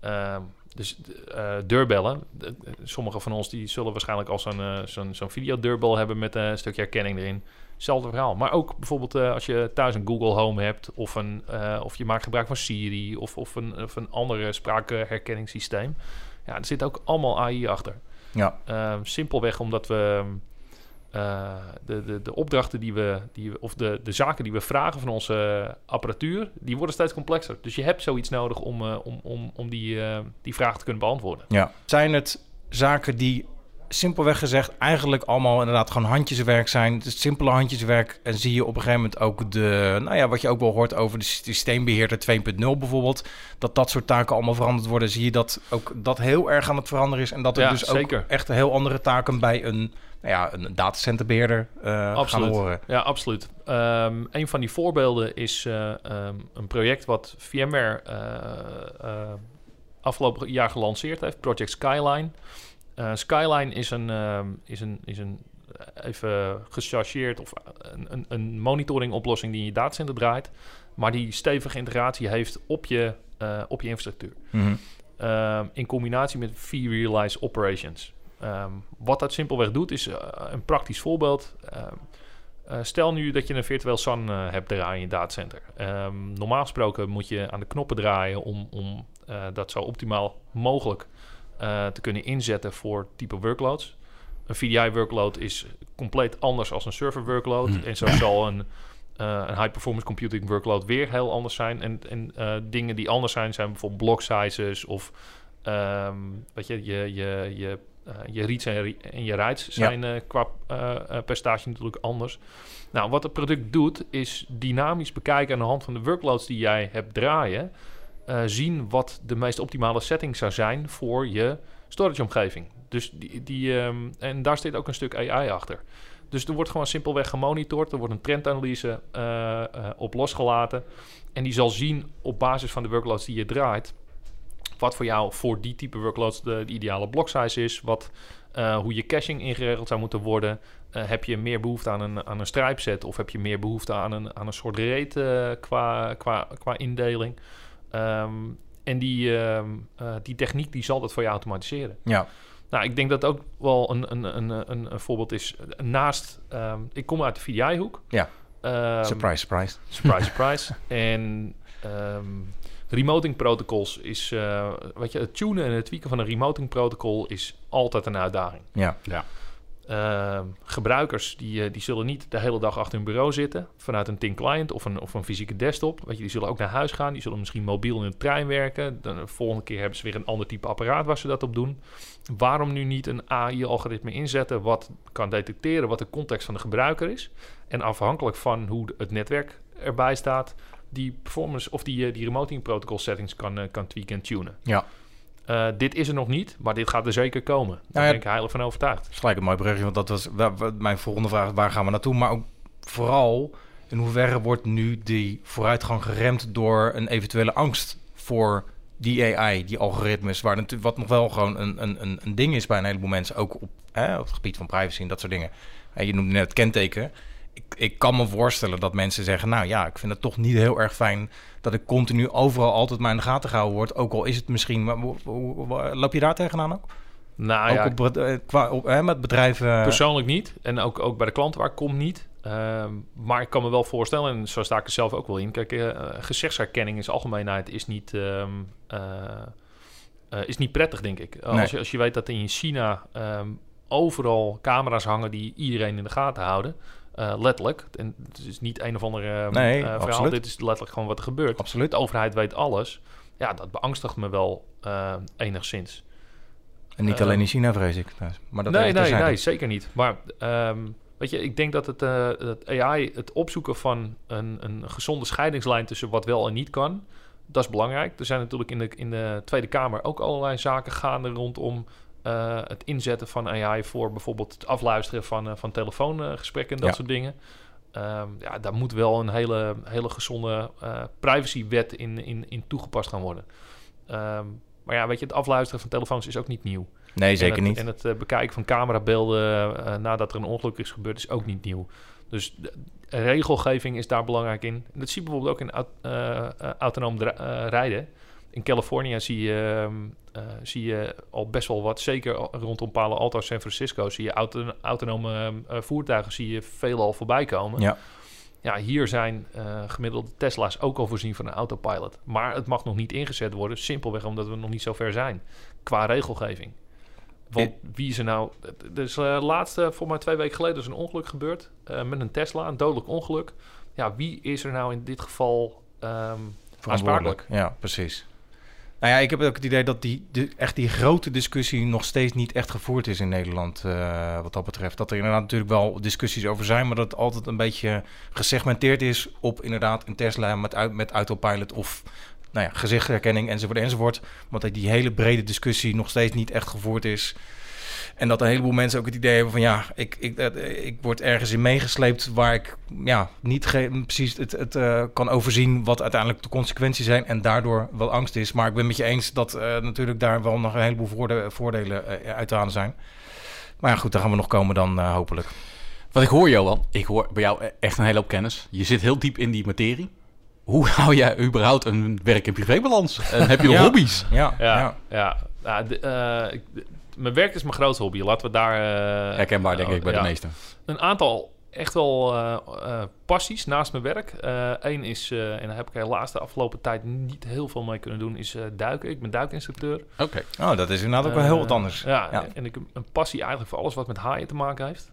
Ehm, dus eh deurbellen. De- de- Sommige van ons die zullen waarschijnlijk al zo'n eh, zo'n zo'n videodeurbel hebben met een stukje herkenning erin. Hetzelfde verhaal. Maar ook bijvoorbeeld eh, als je thuis een Google Home hebt of, een, of je maakt gebruik van Siri of, of, een, of een ander spraakherkenningssysteem. Ja, er zit ook allemaal AI achter. Ja. Ehm, simpelweg omdat we eh, de, de, de opdrachten die we, die we of de, de zaken die we vragen van onze apparatuur, die worden steeds complexer. Dus je hebt zoiets nodig om, eh, om, om, om die, eh, die vraag te kunnen beantwoorden. Ja. Zijn het zaken die simpelweg gezegd eigenlijk allemaal inderdaad gewoon handjeswerk zijn? Het is simpele handjeswerk en zie je op een gegeven moment ook de, nou ja, wat je ook wel hoort over de systeembeheerder 2.0 bijvoorbeeld, dat dat soort taken allemaal veranderd worden. Zie je dat ook dat heel erg aan het veranderen is en dat er Ja, dus zeker. ook echt heel andere taken bij een, nou ja, een datacenterbeheerder eh gaan horen. Ja, absoluut. Ehm, een van die voorbeelden is eh, ehm, een project wat VMware eh, afgelopen jaar gelanceerd heeft, Project Skyline. Eh, Skyline is een, ehm, is een, is een eh, even gechargeerd of een, een, een monitoringoplossing die in je datacenter draait, maar die stevige integratie heeft op je, eh, op je infrastructuur. Mhm. Ehm, in combinatie met V-Realize Operations. Ehm, wat dat simpelweg doet, is eh, een praktisch voorbeeld. Eh, stel nu dat je een virtueel SAN eh, hebt draaien in je datacenter. Ehm, normaal gesproken moet je aan de knoppen draaien om, om eh, dat zo optimaal mogelijk eh, te kunnen inzetten voor type workloads. Een VDI-workload is compleet anders als een server-workload. Hmm. En zo zal een, eh, een high-performance computing workload weer heel anders zijn. En, en eh, dingen die anders zijn, zijn bijvoorbeeld block sizes of weet je, je, je, je, je reads en, re- en je writes zijn qua percentage natuurlijk anders. Nou, wat het product doet, is dynamisch bekijken aan de hand van de workloads die jij hebt draaien. Eh, zien wat de meest optimale setting zou zijn voor je storage-omgeving. Dus die, die, ehm, en daar zit ook een stuk AI achter. Dus er wordt gewoon simpelweg gemonitord. Er wordt een trendanalyse eh, eh, op losgelaten. En die zal zien op basis van de workloads die je draait. Wat voor jou voor die type workloads de, de ideale block size is. Wat, hoe je caching ingeregeld zou moeten worden. Heb je meer behoefte aan een, aan een strijpset? Of heb je meer behoefte aan een, aan een soort rate qua, qua, qua indeling? Ehm, en die, ehm, eh, die techniek die zal dat voor je automatiseren. Ja. Nou, ik denk dat ook wel een, een, een, een, een voorbeeld is. Naast, ehm, ik kom uit de VDI-hoek. Ja. Ehm, surprise, surprise. Surprise, [laughs] surprise. en ehm, remoting protocols is, eh, weet je, het tunen en het tweaken van een remoting protocol is altijd een uitdaging. Ja. Ehm, gebruikers die, eh, die zullen niet de hele dag achter hun bureau zitten vanuit een thin client of een, of een fysieke desktop. Je, die zullen ook naar huis gaan. Die zullen misschien mobiel in de trein werken. De volgende keer hebben ze weer een ander type apparaat waar ze dat op doen. Waarom nu niet een AI-algoritme inzetten wat kan detecteren wat de context van de gebruiker is? En afhankelijk van hoe het netwerk erbij staat, die performance of die, eh, die remoting protocol settings kan, eh, kan tweaken en tunen. Ja. Eh, dit is er nog niet, maar dit gaat er zeker komen. Daar Nou ja, ben ik heilig van overtuigd. Dat is gelijk een mooi berichtje, want dat was wa- wa- mijn volgende vraag. Waar gaan we naartoe? Maar ook vooral, in hoeverre wordt nu die vooruitgang geremd door een eventuele angst voor die AI, die algoritmes, waar natu- wat nog wel gewoon een, een, een, een ding is bij een heleboel mensen, ook op, hè, op het gebied van privacy en dat soort dingen. En je noemde net het kenteken. Ik, ik kan me voorstellen dat mensen zeggen, nou ja, ik vind het toch niet heel erg fijn dat ik continu overal altijd maar in de gaten gehouden word, ook al is het misschien, loop je daar tegenaan ook? Nou ook ja, op, eh, qua, op, hè, met bedrijven. persoonlijk niet. En ook, ook bij de klanten waar ik kom niet. Ehm, maar ik kan me wel voorstellen, en zo sta ik er zelf ook wel in. Kijk, eh, gezichtsherkenning in zijn algemeenheid is niet, ehm, eh, eh, is niet prettig, denk ik. Nee. Als, je, als je weet dat in China ehm, overal camera's hangen die iedereen in de gaten houden. Eh, letterlijk. En het is niet een of ander ehm, Nee, eh, verhaal. absoluut. Dit is letterlijk gewoon wat er gebeurt. Absoluut. De overheid weet alles. Ja, dat beangstigt me wel eh, enigszins. En niet alleen in China, vrees ik. Maar dat nee, nee, nee, zeker niet. Maar ehm, weet je, ik denk dat het dat AI, het opzoeken van een, een gezonde scheidingslijn tussen wat wel en niet kan, dat is belangrijk. Er zijn natuurlijk in de, in de Tweede Kamer ook allerlei zaken gaande rondom eh, het inzetten van AI voor bijvoorbeeld het afluisteren van, eh, van telefoongesprekken en dat Ja. soort dingen. Ehm, ja, daar moet wel een hele, hele gezonde eh, privacywet in, in, in toegepast gaan worden. Ehm, maar ja, weet je, het afluisteren van telefoons is ook niet nieuw. Nee, zeker en het, niet. En het bekijken van camerabeelden nadat er een ongeluk is gebeurd is ook niet nieuw. Dus regelgeving is daar belangrijk in. Dat zie je bijvoorbeeld ook in au- autonoom rijden. In Californië zie je, ehm, eh, zie je al best wel wat, zeker rondom Palo Alto, San Francisco, zie je auto- autonome ehm, eh, voertuigen zie je veelal voorbij komen. Ja. Ja, hier zijn eh, gemiddelde Tesla's ook al voorzien van een autopilot. Maar het mag nog niet ingezet worden, simpelweg omdat we nog niet zo ver zijn qua regelgeving. Want wie is er nou... Er is laatste, voor mij twee weken geleden, is een ongeluk gebeurd met een Tesla, een dodelijk ongeluk. Ja, wie is er nou in dit geval aansprakelijk? Ja, precies. Nou ja, ik heb ook het idee dat die, de, echt die grote discussie nog steeds niet echt gevoerd is in Nederland. eh, wat dat betreft. Dat er inderdaad natuurlijk wel discussies over zijn, maar dat het altijd een beetje gesegmenteerd is op inderdaad een Tesla met, met autopilot of nou ja, gezichtsherkenning enzovoort enzovoort. Dat die hele brede discussie nog steeds niet echt gevoerd is. En dat een heleboel mensen ook het idee hebben van ja, ik, ik, ik word ergens in meegesleept waar ik ja, niet precies het, het eh, kan overzien wat uiteindelijk de consequenties zijn en daardoor wel angst is. Maar ik ben met je eens dat eh, natuurlijk daar wel nog een heleboel voorde- voordelen eh, uit te halen zijn. Maar ja, goed, daar gaan we nog komen dan eh, hopelijk. Wat ik hoor, Johan, ik hoor bij jou echt een hele hoop kennis. Je zit heel diep in die materie. Hoe hou jij überhaupt een werk- en privébalans? En heb je nog [laughs] Ja. hobby's? Ja, Ja, ja. ja. Nou, de- eh, mijn werk is mijn grootste hobby. Laten we daar... eh, Herkenbaar, denk ik, bij ja. de meesten. een aantal echt wel eh, eh, passies naast mijn werk. Eén is, en daar heb ik helaas de afgelopen tijd niet heel veel mee kunnen doen, is duiken. Ik ben duikinstructeur. Oké. Oh, dat is inderdaad ook wel heel wat anders. Ja, Ja. en ik heb een passie eigenlijk voor alles wat met haaien te maken heeft.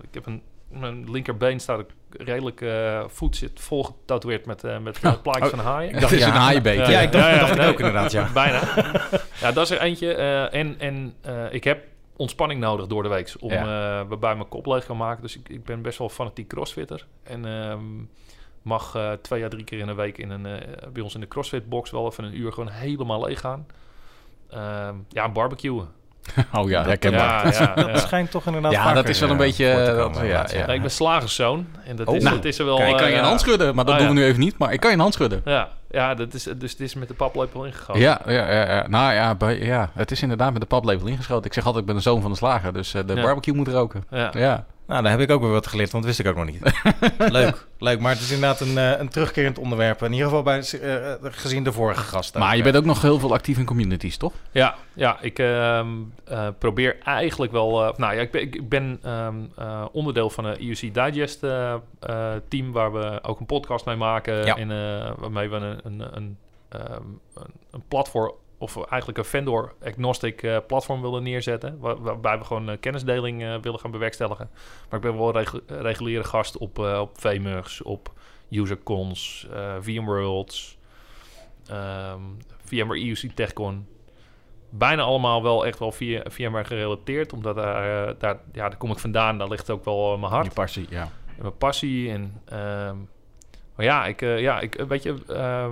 Ik heb een, mijn linkerbeen staat redelijk, eh, voet zit vol getatoeëerd met, eh met Oh. plaatjes Oh, van haaien. Ik dacht, is Ja. een haaienbeet. Ja, ik dacht, Ja, dacht ik nee. ook inderdaad, ja. Bijna. [laughs] ja, dat is er eentje. en en ik heb ontspanning nodig door de week om waarbij mijn kop leeg kan maken. Dus ik, ik ben best wel fanatiek crossfitter. En ehm, mag twee à drie keer in de week in een, bij ons in de crossfit box wel even een uur gewoon helemaal leeg gaan. Ehm, ja, barbecuen. [laughs] Oh ja, herkenbaar. Ja, ja, Dat schijnt toch inderdaad Ja, vaker, dat is wel een eh, beetje, voor te eh, dat- ja, ja. Ik ben slagerszoon. En dat, Oh, is, nou, dat is er wel... Kijk, ik kan je eh, een hand schudden, maar dat Oh, doen ja. we nu even niet. Maar ik kan je een hand schudden. Ja, ja dat is, dus het is met de paplepel ingegaan. Ja, ja, ja, ja. Nou ja, bij, ja, het is inderdaad met de paplepel ingeschoten. Ik zeg altijd, ik ben de zoon van de slager, dus eh, de Ja. barbecue moet roken. Ja. Nou, daar heb ik ook weer wat geleerd, want dat wist ik ook nog niet. [laughs] leuk, leuk. Maar het is inderdaad een, eh, een terugkerend onderwerp. In ieder geval bij, eh, gezien de vorige gasten. Maar je bent ook nog heel veel actief in communities, toch? Ja, ja ik ehm, eh, probeer eigenlijk wel... eh, nou ja, ik ben, ik, ben ehm, eh, onderdeel van een IUC Digest eh, eh, team... waar we ook een podcast mee maken... Ja. En, eh, waarmee we een, een, een, ehm, een, een platform of eigenlijk een vendor-agnostic eh, platform willen neerzetten. Waar, waarbij we gewoon eh, kennisdeling eh, willen gaan bewerkstelligen. Maar ik ben wel regu- reguliere gast op, op VMUGs, op UserCons, VMworlds, ehm VMware EUC TechCon. Bijna allemaal wel echt wel via VMware gerelateerd. Omdat daar, daar, ja, daar kom ik vandaan. Daar ligt ook wel mijn hart Die passie, ja. en mijn passie. En, ehm, maar ja, ik, eh, ja, ik, weet je, eh,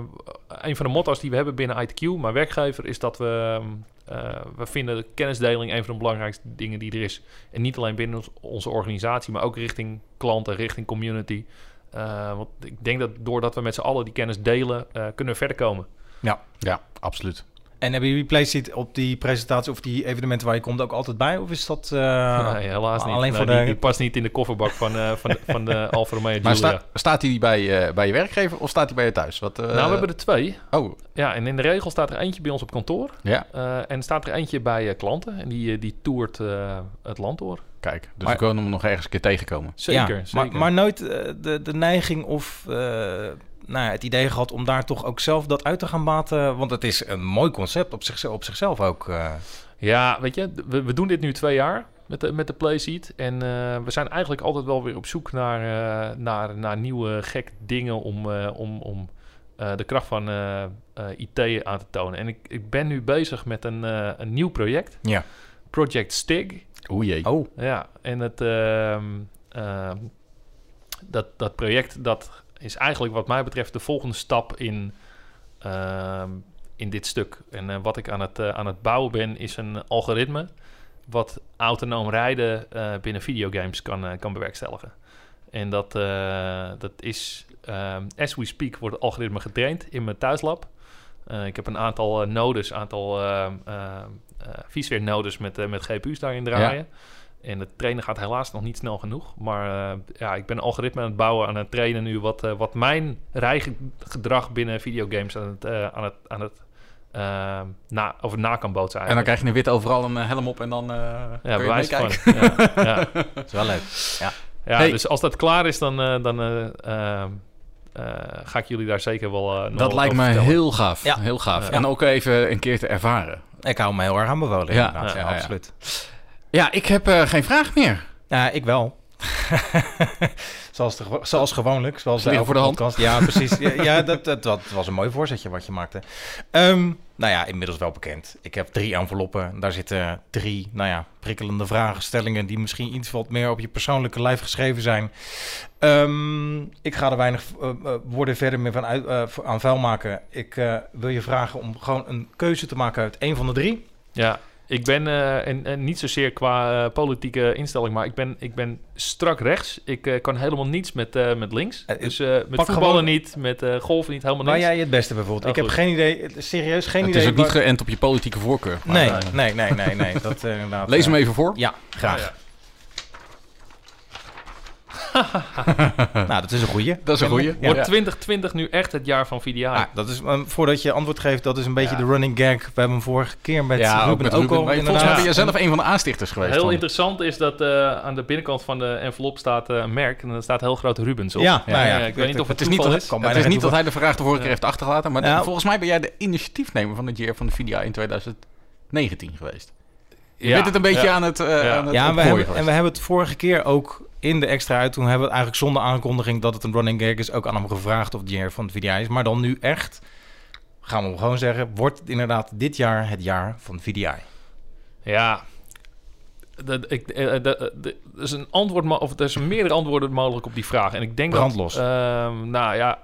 een van de motto's die we hebben binnen ITQ, mijn werkgever, is dat we, eh, we vinden de kennisdeling een van de belangrijkste dingen die er is. En niet alleen binnen onze organisatie, maar ook richting klanten, richting community. Eh, want ik denk dat doordat we met z'n allen die kennis delen, eh, kunnen we verder komen. Ja, absoluut. En hebben jullie Playseat op die presentatie of die evenementen waar je komt ook altijd bij? Of is dat... eh, [laughs] nee, helaas niet. alleen Nee, voor die, de- die past niet in de kofferbak van, eh, van, de, van de [laughs] Alfa Romeo Maar sta- staat hij bij, eh, bij je werkgever of staat hij bij je thuis? Wat, eh, nou, we hebben er twee. Oh, Ja, en in de regel staat er eentje bij ons op kantoor. ja. Eh, en staat er eentje bij eh, klanten. En die, die toert eh, het land door. Kijk, dus Maar- we kunnen hem nog ergens een keer tegenkomen. Zeker, ja, zeker. Maar, maar nooit de, de neiging of eh, nou ja, het idee gehad om daar toch ook zelf dat uit te gaan baten? Want het is een mooi concept op, zich, op zichzelf ook. eh. Ja, weet je, we, we doen dit nu twee jaar met de, met de Playseat. En eh, we zijn eigenlijk altijd wel weer op zoek naar, eh, naar, naar nieuwe gekke dingen om, eh, om, om eh, de kracht van eh, eh, IT aan te tonen. En ik, ik ben nu bezig met een, eh, een nieuw project. Ja. Project Stig. Oeh jee. Oh, Ja, en het, ehm, ehm, dat, dat project dat is eigenlijk wat mij betreft de volgende stap in, ehm, in dit stuk. En eh, wat ik aan het, eh, aan het bouwen ben is een algoritme wat autonoom rijden eh, binnen videogames kan, kan bewerkstelligen. En dat, dat is, ehm, as we speak, wordt het algoritme getraind in mijn thuislab. Ik heb een aantal nodes, aantal uh, nodes met, met GPU's daarin draaien. En het trainen gaat helaas nog niet snel genoeg. Maar eh, ja, ik ben een algoritme aan het bouwen, aan het trainen nu... wat, eh, wat mijn rijgedrag binnen videogames aan het, eh, aan het, aan het na, over na kan bootsen En dan krijg je een wit overal een helm op en dan eh ja, kun je bewijs meekijken. van. Ja, ja. [laughs] dat is wel leuk. Ja, Hey. dus als dat klaar is, dan, eh, dan eh, ehm, eh, ga ik jullie daar zeker wel eh, nog Dat wat lijkt me heel gaaf. Ja. Heel gaaf. Ja. En ook even een keer te ervaren. Ik hou me heel erg. Ja, ja, ja, ja. absoluut. Ja, ik heb eh, geen vraag meer. Ja, ik wel. [laughs] zoals, de, zoals gewoonlijk. Zoals elke voor de hand. podcast. Ja, precies. Ja, ja, dat, dat, dat was een mooi voorzetje wat je maakte. Ehm, nou ja, inmiddels wel bekend. Ik heb drie enveloppen. Daar zitten drie, nou ja, prikkelende vragenstellingen... die misschien iets wat meer op je persoonlijke lijf geschreven zijn. Ehm, ik ga er weinig eh, woorden verder meer van uit, aan vuil maken. Ik wil je vragen om gewoon een keuze te maken uit één van de drie. Ja, ik ben, eh, en, en niet zozeer qua eh, politieke instelling, maar ik ben, ik ben strak rechts. Ik eh, kan helemaal niets met, eh, met links. Dus eh, met pak voetballen gewoon- niet, met eh, golven niet, helemaal Waar niks. jij het beste bijvoorbeeld. Oh, ik heb geen idee, serieus geen het idee. is ook niet waar- geënt op je politieke voorkeur. maar, Nee, nee, nee, nee, nee. Dat, eh, inderdaad, Lees hem even voor. Ja, graag. Ah, ja. [laughs] Nou, dat is een goeie. Dat is een goeie. Wordt Ja. 2020 nu echt het jaar van VDI? Ah, dat is, um, voordat je antwoord geeft, dat is een beetje Ja. de running gag. We hebben hem vorige keer met ja, Ruben ook met ook Ruben. al Maar Volgens mij ben je zelf een van de aanstichters geweest. Heel interessant is dat eh, aan de binnenkant van de envelop staat eh, een merk. En er staat heel groot Rubens op. Ja, nou ja. Ja, ik weet niet of het Het is niet, dat, is. Kan het bijna is niet geen dat hij de vraag de vorige keer heeft achtergelaten. Maar Ja. volgens mij ben jij de initiatiefnemer van het jaar van de VDI in 2019 geweest. Je Ja, bent het een beetje ja. aan het, eh Ja. aan het Ja, en we, hebben, en we hebben het vorige keer ook in de extra uit. Toen hebben we het eigenlijk zonder aankondiging dat het een running gag is. Ook aan hem gevraagd of het jaar van het VDI is. Maar dan nu echt, gaan we hem gewoon zeggen, wordt inderdaad dit jaar het jaar van VDI. Ja. Dat, ik, eh, dat- dat- er is een antwoord, of er zijn meerdere antwoorden mogelijk op die vraag. En ik denk Brandlos. dat, ehm, nou ja,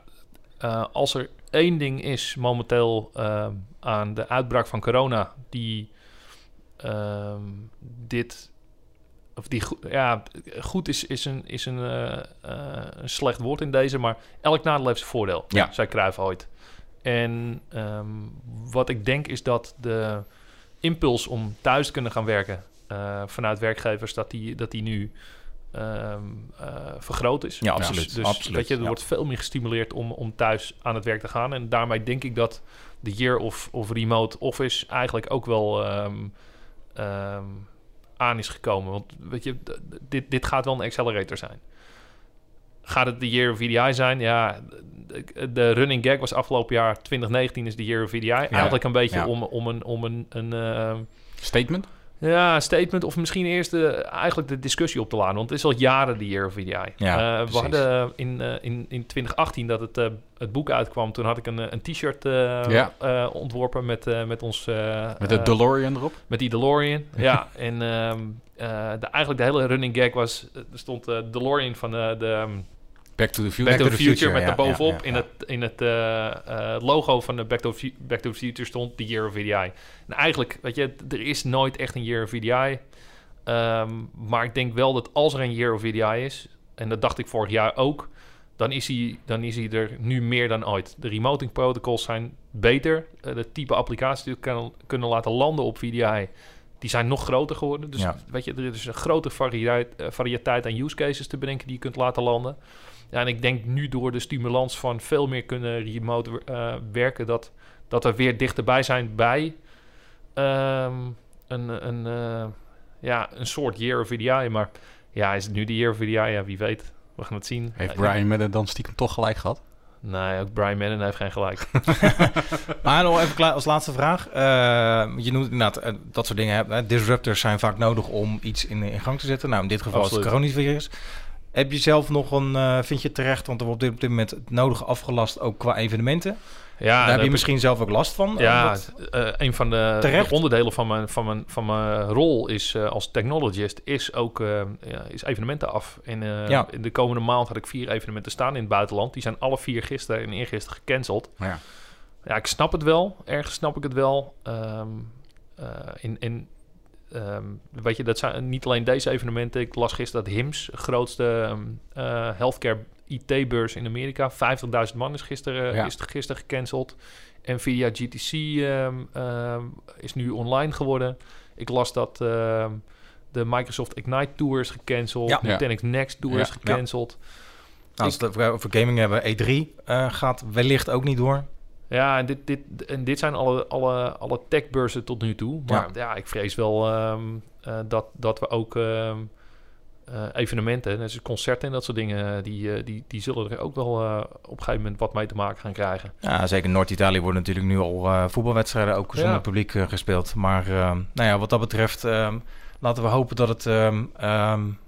eh, als er één ding is momenteel ehm, aan de uitbraak van corona die ehm, dit, of die ja, goed is, is een, is een, eh, eh, een slecht woord in deze, maar elk nadeel heeft zijn voordeel. Ja. zei Cruijff ooit. En ehm, wat ik denk is dat de impuls om thuis te kunnen gaan werken eh, vanuit werkgevers, dat die, dat die nu ehm, eh, vergroot is. Ja, Dus- absoluut. Dus, absoluut. weet je, er ja. wordt veel meer gestimuleerd om, om thuis aan het werk te gaan. En daarmee denk ik dat de year of, of remote office eigenlijk ook wel ehm, aan is gekomen. Want weet je, dit, dit gaat wel een accelerator zijn. gaat het de Year of VDI zijn? Ja, de, de running gag was afgelopen jaar 2019 is de Year of VDI. Eigenlijk een beetje Ja. om, om een, om een, een eh, Statement? Ja, statement of misschien eerst de, eigenlijk de discussie op te laden. Want het is al jaren de Year of VDI. Ja, Eh, we hadden in, eh, in, in 2018 dat het, eh, het boek uitkwam. Toen had ik een, eh, een t-shirt eh, Ja. eh, ontworpen met, eh, met ons... eh, Met de eh, DeLorean erop? met die DeLorean, [laughs] ja. En ehm, eh, de, eigenlijk de hele running gag was... Er stond eh DeLorean van eh, de... ehm, Back to the Future. Back to the, Future, Future, met ja, daarbovenop ja, ja, in het, in het eh, eh, logo van de Back to, Back to the Future stond de Year of VDI. En eigenlijk, weet je, er is nooit echt een Year of VDI. Ehm, maar ik denk wel dat als er een Year of VDI is, en dat dacht ik vorig jaar ook, dan is hij, dan is hij er nu meer dan ooit. De remoting protocols zijn beter. Eh, de type applicaties die we kunnen, kunnen laten landen op VDI, die zijn nog groter geworden. Dus Ja. weet je, er is een grote variëteit, variëteit aan use cases te bedenken die je kunt laten landen. Ja, en ik denk nu door de stimulans van veel meer kunnen remote eh, werken, dat, dat we weer dichterbij zijn bij ehm, een, een, eh, ja, een soort year of VDI. Maar ja, is het nu de year of VDI? Ja, wie weet. We gaan het zien. Heeft Brian met het dan stiekem toch gelijk gehad? Nee, ook Brian Madden heeft geen gelijk. [laughs] [laughs] Maar nog even klaar als laatste vraag. Eh, je noemt inderdaad eh, dat soort dingen. Hè. Disruptors zijn vaak nodig om iets in, in gang te zetten. Nou, in dit geval is Absoluut. het coronavirus. Heb je zelf nog een, eh, vind je terecht, want er wordt op dit, moment het nodige afgelast, ook qua evenementen. Ja, Daar heb je misschien zelf ook last van. Ja, omdat- eh, een van de, onderdelen van mijn, van mijn, van mijn rol is eh, als technologist is ook ja, is evenementen af. En Ja. in de komende maand had ik vier evenementen staan in het buitenland. Die zijn alle vier gisteren en eergisteren gecanceld. Ja. Ja, ik snap het wel. Ergens snap ik het wel. Ehm, eh, in, in, ehm, weet je, dat zijn niet alleen deze evenementen. Ik las gisteren dat HIMS, grootste ehm, eh, healthcare IT-beurs in Amerika, 50.000 man is gisteren, Ja. is gisteren gecanceld. Nvidia GTC ehm, is nu online geworden. Ik las dat de Microsoft Ignite Tour is gecanceld. Ja. Nutanix Next Tour Ja. is gecanceld. Nou, als we het over gaming hebben, E3 eh, gaat wellicht ook niet door. Ja, en dit, dit, en dit zijn alle, alle, alle techbeurzen tot nu toe. Maar ja, ik vrees wel ehm, eh, dat, dat we ook ehm, eh, evenementen, als concerten en dat soort dingen, die, eh, die, die zullen er ook wel op een gegeven moment wat mee te maken gaan krijgen. Ja, zeker Noord-Italië worden natuurlijk nu al voetbalwedstrijden ook zonder Ja. publiek gespeeld. Maar ehm, nou ja, wat dat betreft laten we hopen dat het...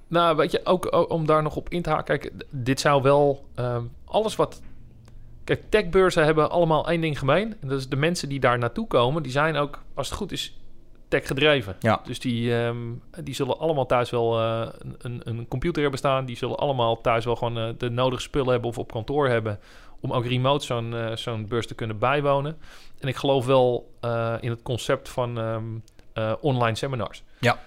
Nou, weet je, ook o- om daar nog op in te haken. Kijk, dit zou wel alles wat. Kijk, techbeurzen hebben allemaal één ding gemeen. En dat is de mensen die daar naartoe komen, die zijn ook, als het goed is, tech gedreven. Ja. Dus die, ehm, die zullen allemaal thuis wel eh, een, een, computer hebben staan. Die zullen allemaal thuis wel gewoon eh, de nodige spullen hebben of op kantoor hebben. Om ook remote zo'n eh, zo'n beurs te kunnen bijwonen. En ik geloof wel in het concept van ehm, eh, online seminars. Ja.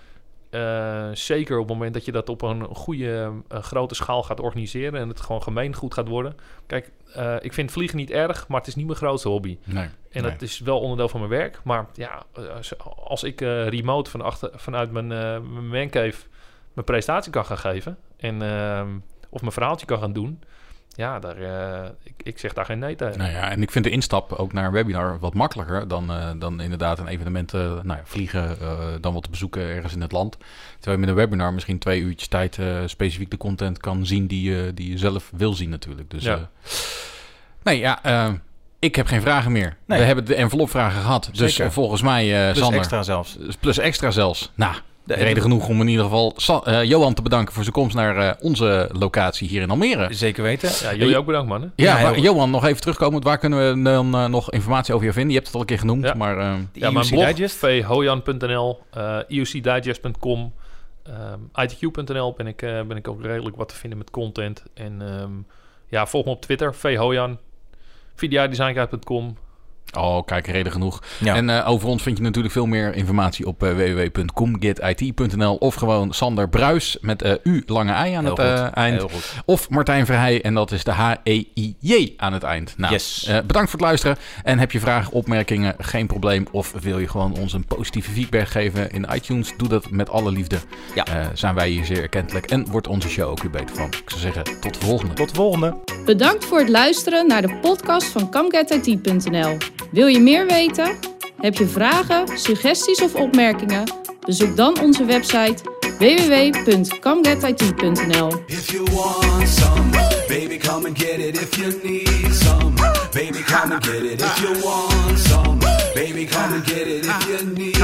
Eh, zeker op het moment dat je dat op een goede, eh, grote schaal gaat organiseren en het gewoon gemeengoed gaat worden. Kijk, eh, ik vind vliegen niet erg, maar het is niet mijn grootste hobby. Nee. En Nee. dat is wel onderdeel van mijn werk. Maar ja, als, als ik remote van achter, vanuit mijn, mijn mancave mijn presentatie kan gaan geven en ehm, of mijn verhaaltje kan gaan doen, ja, daar, eh, ik, ik zeg daar geen nee tegen. Nou ja, en ik vind de instap ook naar een webinar wat makkelijker dan, eh, dan inderdaad een evenement eh, nou ja, vliegen, eh, dan wat te bezoeken ergens in het land. Terwijl je met een webinar misschien twee uurtjes tijd eh, specifiek de content kan zien die, je die je zelf wil zien natuurlijk. Dus, Ja. eh, nee, ja, ik heb geen vragen meer. Nee. We hebben de envelopvragen gehad. Dus Zeker. volgens mij, eh plus Sander, extra zelfs. plus extra zelfs. Nou, De- reden genoeg om in ieder geval Sa- eh, Johan te bedanken voor zijn komst naar eh, onze locatie hier in Almere. Zeker weten. Ja, jullie ook bedankt, mannen. Ja, Johan, nog even terugkomend. Waar kunnen we dan eh, nog informatie over je vinden? Je hebt het al een keer genoemd, Ja. maar... eh, Ja, mijn blog, Digest. vhojan.nl, eh iucdigest.com, ehm itq.nl ben ik, eh, ben ik ook redelijk wat te vinden met content. En ehm, ja, volg me op Twitter, vhojan, vdidesignkite.com. Oh, kijk, reden genoeg. Ja. En eh, over ons vind je natuurlijk veel meer informatie op uh, www.comgetit.nl of gewoon Sander Bruis met eh, U lange I aan Heel het eh, eind. Heel goed. Of Martijn Verheij en dat is de H-E-I-J aan het eind. Nou, Yes. eh, bedankt voor het luisteren. En heb je vragen, opmerkingen, geen probleem. Of wil je gewoon ons een positieve feedback geven in iTunes? Doe dat met alle liefde. Ja. Eh, zijn wij hier zeer erkentelijk en wordt onze show ook weer beter van. Ik zou zeggen, tot de volgende. Tot de volgende. Bedankt voor het luisteren naar de podcast van CamGetIT.nl. Wil je meer weten? Heb je vragen, suggesties of opmerkingen? Bezoek dan onze website some Baby, come and get it if you need some. Baby, come and get it if you want some. Baby, come and get it if you need.